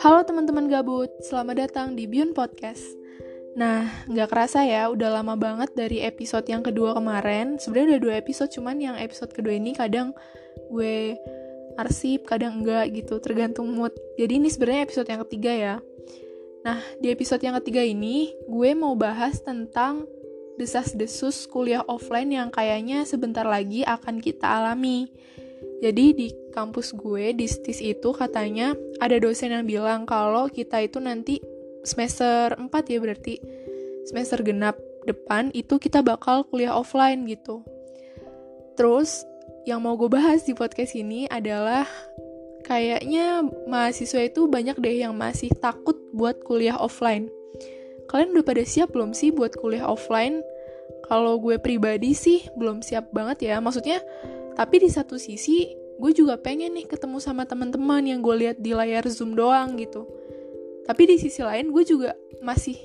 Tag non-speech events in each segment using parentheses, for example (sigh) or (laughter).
Halo teman-teman gabut, selamat datang di Bion Podcast. Nah, nggak kerasa ya, udah lama banget dari episode yang kedua kemarin. Sebenarnya udah dua episode, cuman yang episode kedua ini kadang gue arsip, kadang enggak gitu, tergantung mood. Jadi ini sebenarnya episode yang ketiga ya. Nah, di episode yang ketiga ini, gue mau bahas tentang desas-desus kuliah offline yang kayaknya sebentar lagi akan kita alami. Jadi di kampus gue di STIS itu katanya ada dosen yang bilang kalau kita itu nanti semester 4 ya berarti semester genap depan itu kita bakal kuliah offline gitu. Terus yang mau gue bahas di podcast ini adalah kayaknya mahasiswa itu banyak deh yang masih takut buat kuliah offline. Kalian udah pada siap belum sih buat kuliah offline? Kalau gue pribadi sih belum siap banget ya. Maksudnya tapi di satu sisi, gue juga pengen nih ketemu sama teman-teman yang gue lihat di layar Zoom doang gitu. Tapi di sisi lain gue juga masih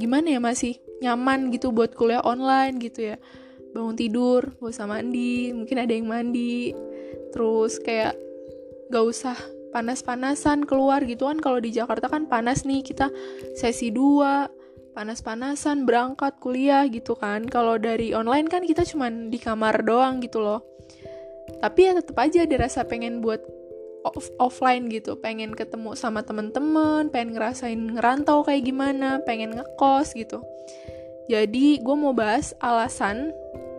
gimana ya masih nyaman gitu buat kuliah online gitu ya. Bangun tidur, gak usah mandi, mungkin ada yang mandi. Terus kayak gak usah panas-panasan keluar gitu kan kalau di Jakarta kan panas nih kita sesi 2 panas-panasan berangkat kuliah gitu kan kalau dari online kan kita cuman di kamar doang gitu loh tapi ya tetap aja ada rasa pengen buat off offline gitu. Pengen ketemu sama temen-temen pengen ngerasain ngerantau kayak gimana pengen ngekos gitu. Jadi gue mau bahas alasan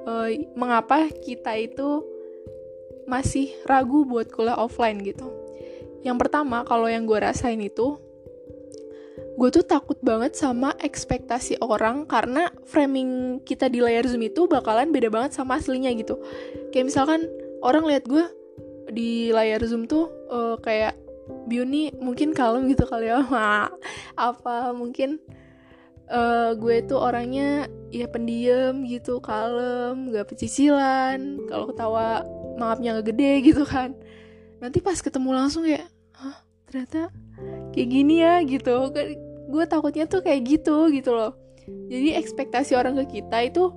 uh, mengapa kita itu masih ragu buat kuliah offline gitu. Yang pertama kalau yang gue rasain itu gue tuh takut banget sama ekspektasi orang karena framing kita di layar zoom itu bakalan beda banget sama aslinya gitu. Kayak misalkan orang lihat gue di layar zoom tuh uh, kayak Biuni mungkin kalem gitu kali ya. (laughs) Apa mungkin uh, gue tuh orangnya ya pendiam gitu kalem gak pecicilan kalau ketawa maafnya gak gede gitu kan. Nanti pas ketemu langsung ya Hah, ternyata kayak gini ya gitu. Gue takutnya tuh kayak gitu gitu loh. Jadi ekspektasi orang ke kita itu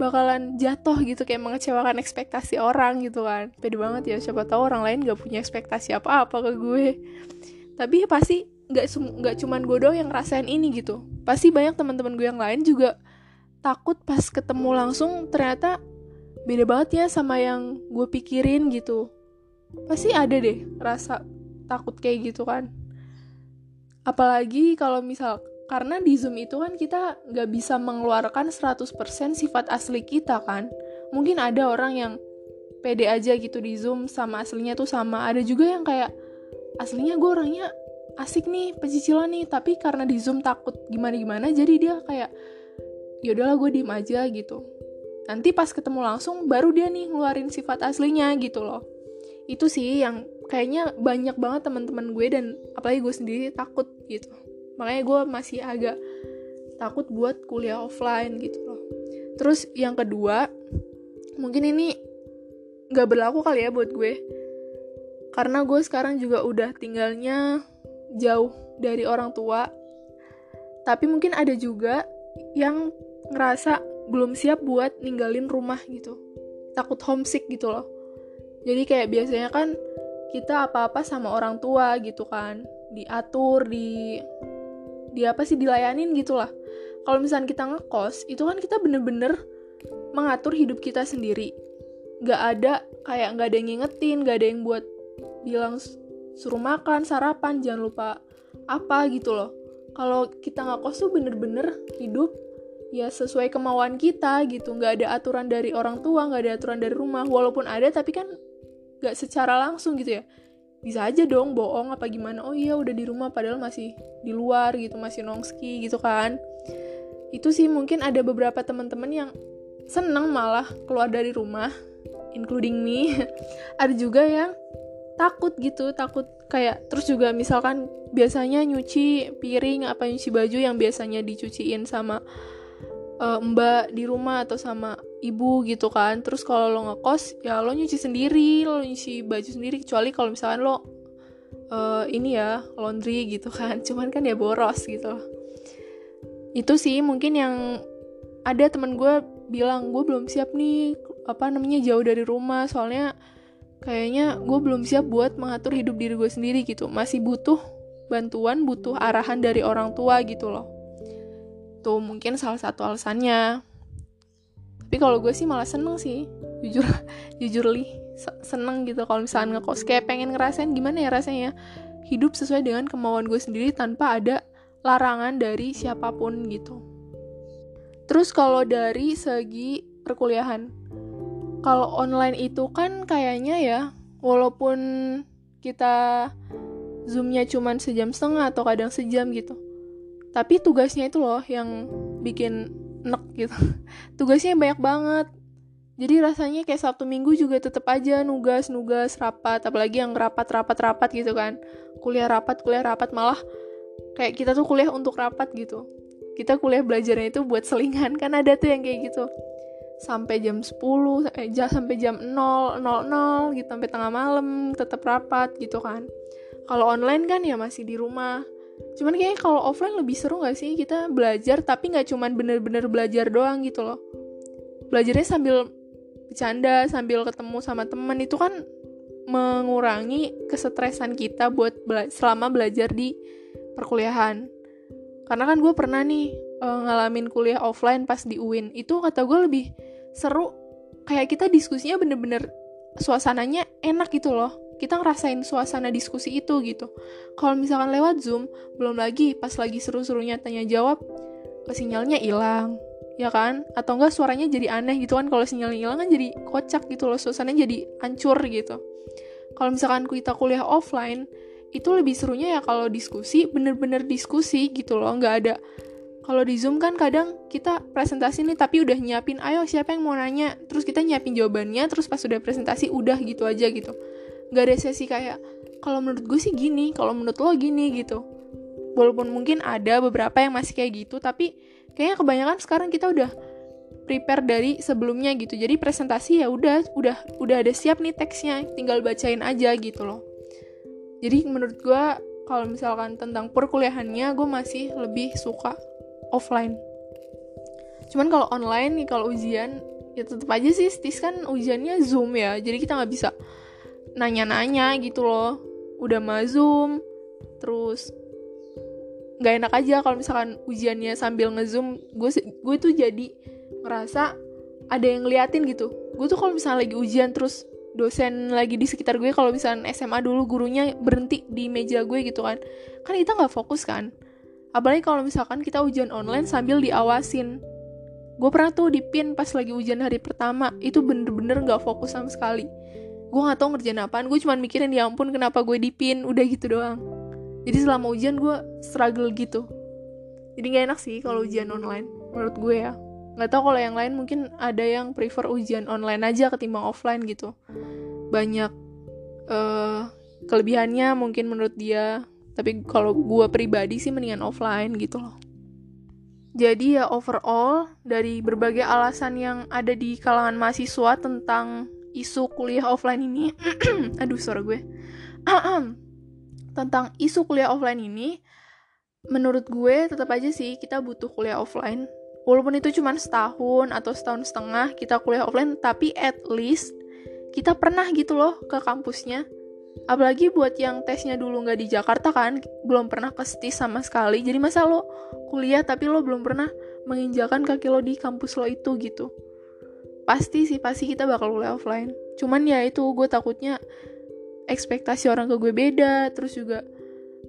bakalan jatuh gitu kayak mengecewakan ekspektasi orang gitu kan. Pede banget ya siapa tahu orang lain gak punya ekspektasi apa-apa ke gue. Tapi pasti nggak nggak cuman gue doang yang ngerasain ini gitu. Pasti banyak teman-teman gue yang lain juga takut pas ketemu langsung ternyata beda banget ya sama yang gue pikirin gitu. Pasti ada deh rasa takut kayak gitu kan. Apalagi kalau misal karena di Zoom itu kan kita nggak bisa mengeluarkan 100% sifat asli kita kan. Mungkin ada orang yang pede aja gitu di Zoom sama aslinya tuh sama. Ada juga yang kayak aslinya gue orangnya asik nih, pecicilan nih, tapi karena di Zoom takut gimana-gimana jadi dia kayak ya udahlah gue diem aja gitu. Nanti pas ketemu langsung baru dia nih ngeluarin sifat aslinya gitu loh. Itu sih yang kayaknya banyak banget teman-teman gue dan apalagi gue sendiri takut gitu makanya gue masih agak takut buat kuliah offline gitu loh. Terus yang kedua mungkin ini nggak berlaku kali ya buat gue. Karena gue sekarang juga udah tinggalnya jauh dari orang tua. Tapi mungkin ada juga yang ngerasa belum siap buat ninggalin rumah gitu. Takut homesick gitu loh. Jadi kayak biasanya kan kita apa-apa sama orang tua gitu kan. Diatur di dia apa sih dilayanin gitulah. Kalau misalnya kita ngekos itu kan kita bener-bener mengatur hidup kita sendiri. Gak ada kayak gak ada yang ngingetin gak ada yang buat bilang suruh makan sarapan jangan lupa apa gitu loh. Kalau kita ngekos tuh bener-bener hidup ya sesuai kemauan kita gitu. Nggak ada aturan dari orang tua nggak ada aturan dari rumah. Walaupun ada tapi kan nggak secara langsung gitu ya bisa aja dong bohong apa gimana. Oh iya udah di rumah padahal masih di luar gitu masih nongski gitu kan. Itu sih mungkin ada beberapa teman-teman yang seneng malah keluar dari rumah including me. (laughs) Ada juga yang takut gitu takut kayak terus juga misalkan biasanya nyuci piring apa nyuci baju yang biasanya dicuciin sama uh, mbak di rumah atau sama ibu gitu kan. Terus kalau lo ngekos ya lo nyuci sendiri lo nyuci baju sendiri. Kecuali kalau misalkan lo uh, ini ya laundry gitu kan. (laughs) Cuman kan ya boros gitu itu sih mungkin yang ada temen gue bilang gue belum siap nih apa namanya jauh dari rumah. Soalnya kayaknya gue belum siap buat mengatur hidup diri gue sendiri gitu. Masih butuh bantuan butuh arahan dari orang tua gitu loh tuh mungkin salah satu alasannya. Tapi kalau gue sih malah seneng sih. Jujur (laughs) jujur li seneng gitu kalau misalnya ngekos. Kayak pengen ngerasain gimana ya rasanya? Hidup sesuai dengan kemauan gue sendiri tanpa ada larangan dari siapa pun gitu. Terus kalau dari segi perkuliahan kalau online itu kan kayaknya ya walaupun kita zoomnya cuma sejam setengah atau kadang sejam gitu tapi tugasnya itu loh yang bikin nek gitu. (laughs) Tugasnya banyak banget. Jadi rasanya kayak Sabtu Minggu juga tetap aja nugas nugas rapat. Apalagi yang rapat rapat rapat gitu kan. Kuliah rapat kuliah rapat. Malah kayak kita tuh kuliah untuk rapat gitu. Kita kuliah belajarnya itu buat selingan. Kan ada tuh yang kayak gitu. Sampai jam 10 eh, sampai jam 0 00 gitu. Sampai tengah malam tetap rapat gitu kan. Kalau online kan ya masih di rumah cuman kayaknya kalau offline lebih seru gak sih kita belajar tapi nggak cuman bener-bener belajar doang gitu loh. Belajarnya sambil bercanda sambil ketemu sama temen itu kan mengurangi kesetresan kita buat bela selama belajar di perkuliahan. Karena kan gue pernah nih uh, ngalamin kuliah offline pas di UIN itu kata gue lebih seru kayak kita diskusinya bener-bener suasananya enak gitu loh kita ngerasain suasana diskusi itu gitu. Kalau misalkan lewat zoom belum lagi pas lagi seru-serunya tanya jawab sinyalnya hilang ya kan? Atau enggak suaranya jadi aneh gitu kan kalau sinyalnya hilang kan jadi kocak gitu loh suasananya jadi hancur gitu. Kalau misalkan kita kuliah offline itu lebih serunya ya kalau diskusi bener-bener diskusi gitu loh nggak ada. Kalau di zoom kan kadang kita presentasi nih tapi udah nyiapin ayo siapa yang mau nanya? Terus kita nyiapin jawabannya terus pas udah presentasi udah gitu aja gitu nggak ada sesi kayak kalau menurut gue sih gini kalau menurut lo gini gitu. Walaupun mungkin ada beberapa yang masih kayak gitu tapi kayaknya kebanyakan sekarang kita udah prepare dari sebelumnya gitu. Jadi presentasi ya udah udah udah ada siap nih teksnya tinggal bacain aja gitu loh. Jadi menurut gue kalau misalkan tentang perkuliahannya gue masih lebih suka offline. Cuman kalau online nih kalau ujian ya tetap aja sih stis kan ujiannya zoom ya. Jadi kita nggak bisa nanya-nanya gitu loh. Udah mah zoom terus nggak enak aja kalau misalkan ujiannya sambil ngezoom. Gue gue tuh jadi ngerasa ada yang ngeliatin gitu. Gue tuh kalau misalnya lagi ujian terus dosen lagi di sekitar gue kalau misalnya SMA dulu gurunya berhenti di meja gue gitu kan kan kita nggak fokus kan. Apalagi kalau misalkan kita ujian online sambil diawasin. Gue pernah tuh dipin pas lagi ujian hari pertama itu bener-bener nggak fokus sama sekali gue nggak tahu ngerjain apaan gue cuma mikirin ya ampun kenapa gue dipin? Udah gitu doang. Jadi selama ujian gue struggle gitu. Jadi nggak enak sih kalau ujian online menurut gue ya. Nggak tahu kalau yang lain mungkin ada yang prefer ujian online aja ketimbang offline gitu. Banyak uh, kelebihannya mungkin menurut dia. Tapi kalau gue pribadi sih mendingan offline gitu loh. Jadi ya overall dari berbagai alasan yang ada di kalangan mahasiswa tentang isu kuliah offline ini (clears throat) aduh suara gue tentang isu kuliah offline ini, menurut gue tetap aja sih kita butuh kuliah offline. Walaupun itu cuma setahun atau setahun setengah kita kuliah offline, tapi at least kita pernah gitu loh ke kampusnya. Apalagi buat yang tesnya dulu nggak di Jakarta kan, belum pernah ke STIS sama sekali. Jadi masa lo kuliah tapi lo belum pernah menginjakan kaki lo di kampus lo itu gitu. Pasti sih, pasti kita bakal kuliah offline. Cuman ya itu gue takutnya ekspektasi orang ke gue beda terus juga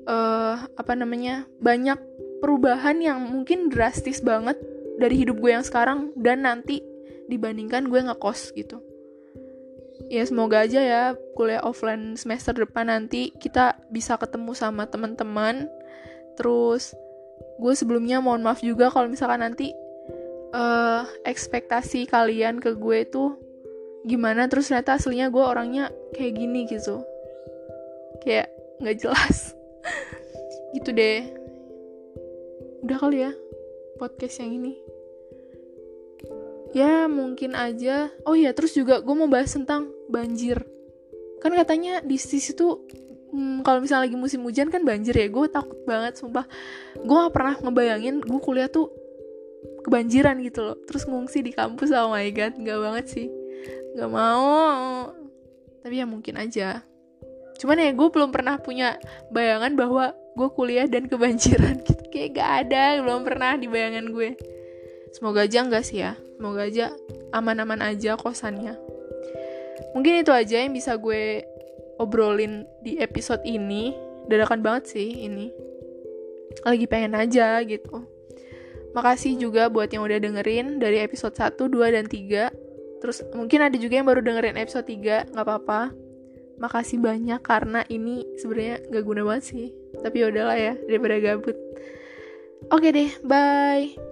uh, apa namanya banyak perubahan yang mungkin drastis banget dari hidup gue yang sekarang dan nanti dibandingkan gue ngekos gitu ya semoga aja ya kuliah offline semester depan nanti kita bisa ketemu sama teman-teman terus gue sebelumnya mohon maaf juga kalau misalkan nanti uh, ekspektasi kalian ke gue tuh gimana? Terus ternyata aslinya gue orangnya kayak gini gitu. Kayak nggak jelas. (laughs) Gitu deh. Udah kali ya podcast yang ini. Ya mungkin aja. Oh iya terus juga gue mau bahas tentang banjir. Kan katanya di sisi tuh hmm, kalau misalnya lagi musim hujan kan banjir ya. Gue takut banget sumpah. Gue gak pernah ngebayangin gue kuliah tuh kebanjiran gitu loh. Terus ngungsi di kampus oh my god nggak banget sih. Nggak mau. Tapi ya mungkin aja. Cuman ya gue belum pernah punya bayangan bahwa gue kuliah dan kebanjiran (laughs) gitu. Kayak gak ada belum pernah di bayangan gue. Semoga aja enggak sih ya. Semoga aja aman-aman aja kosannya. Mungkin itu aja yang bisa gue obrolin di episode ini. Dadakan banget sih ini. Lagi pengen aja gitu makasih juga buat yang udah dengerin dari episode 1, 2, dan 3 terus mungkin ada juga yang baru dengerin episode 3 nggak apa-apa. Makasih banyak karena ini sebenarnya gak guna banget sih. Tapi ya udahlah ya daripada gabut. Oke deh bye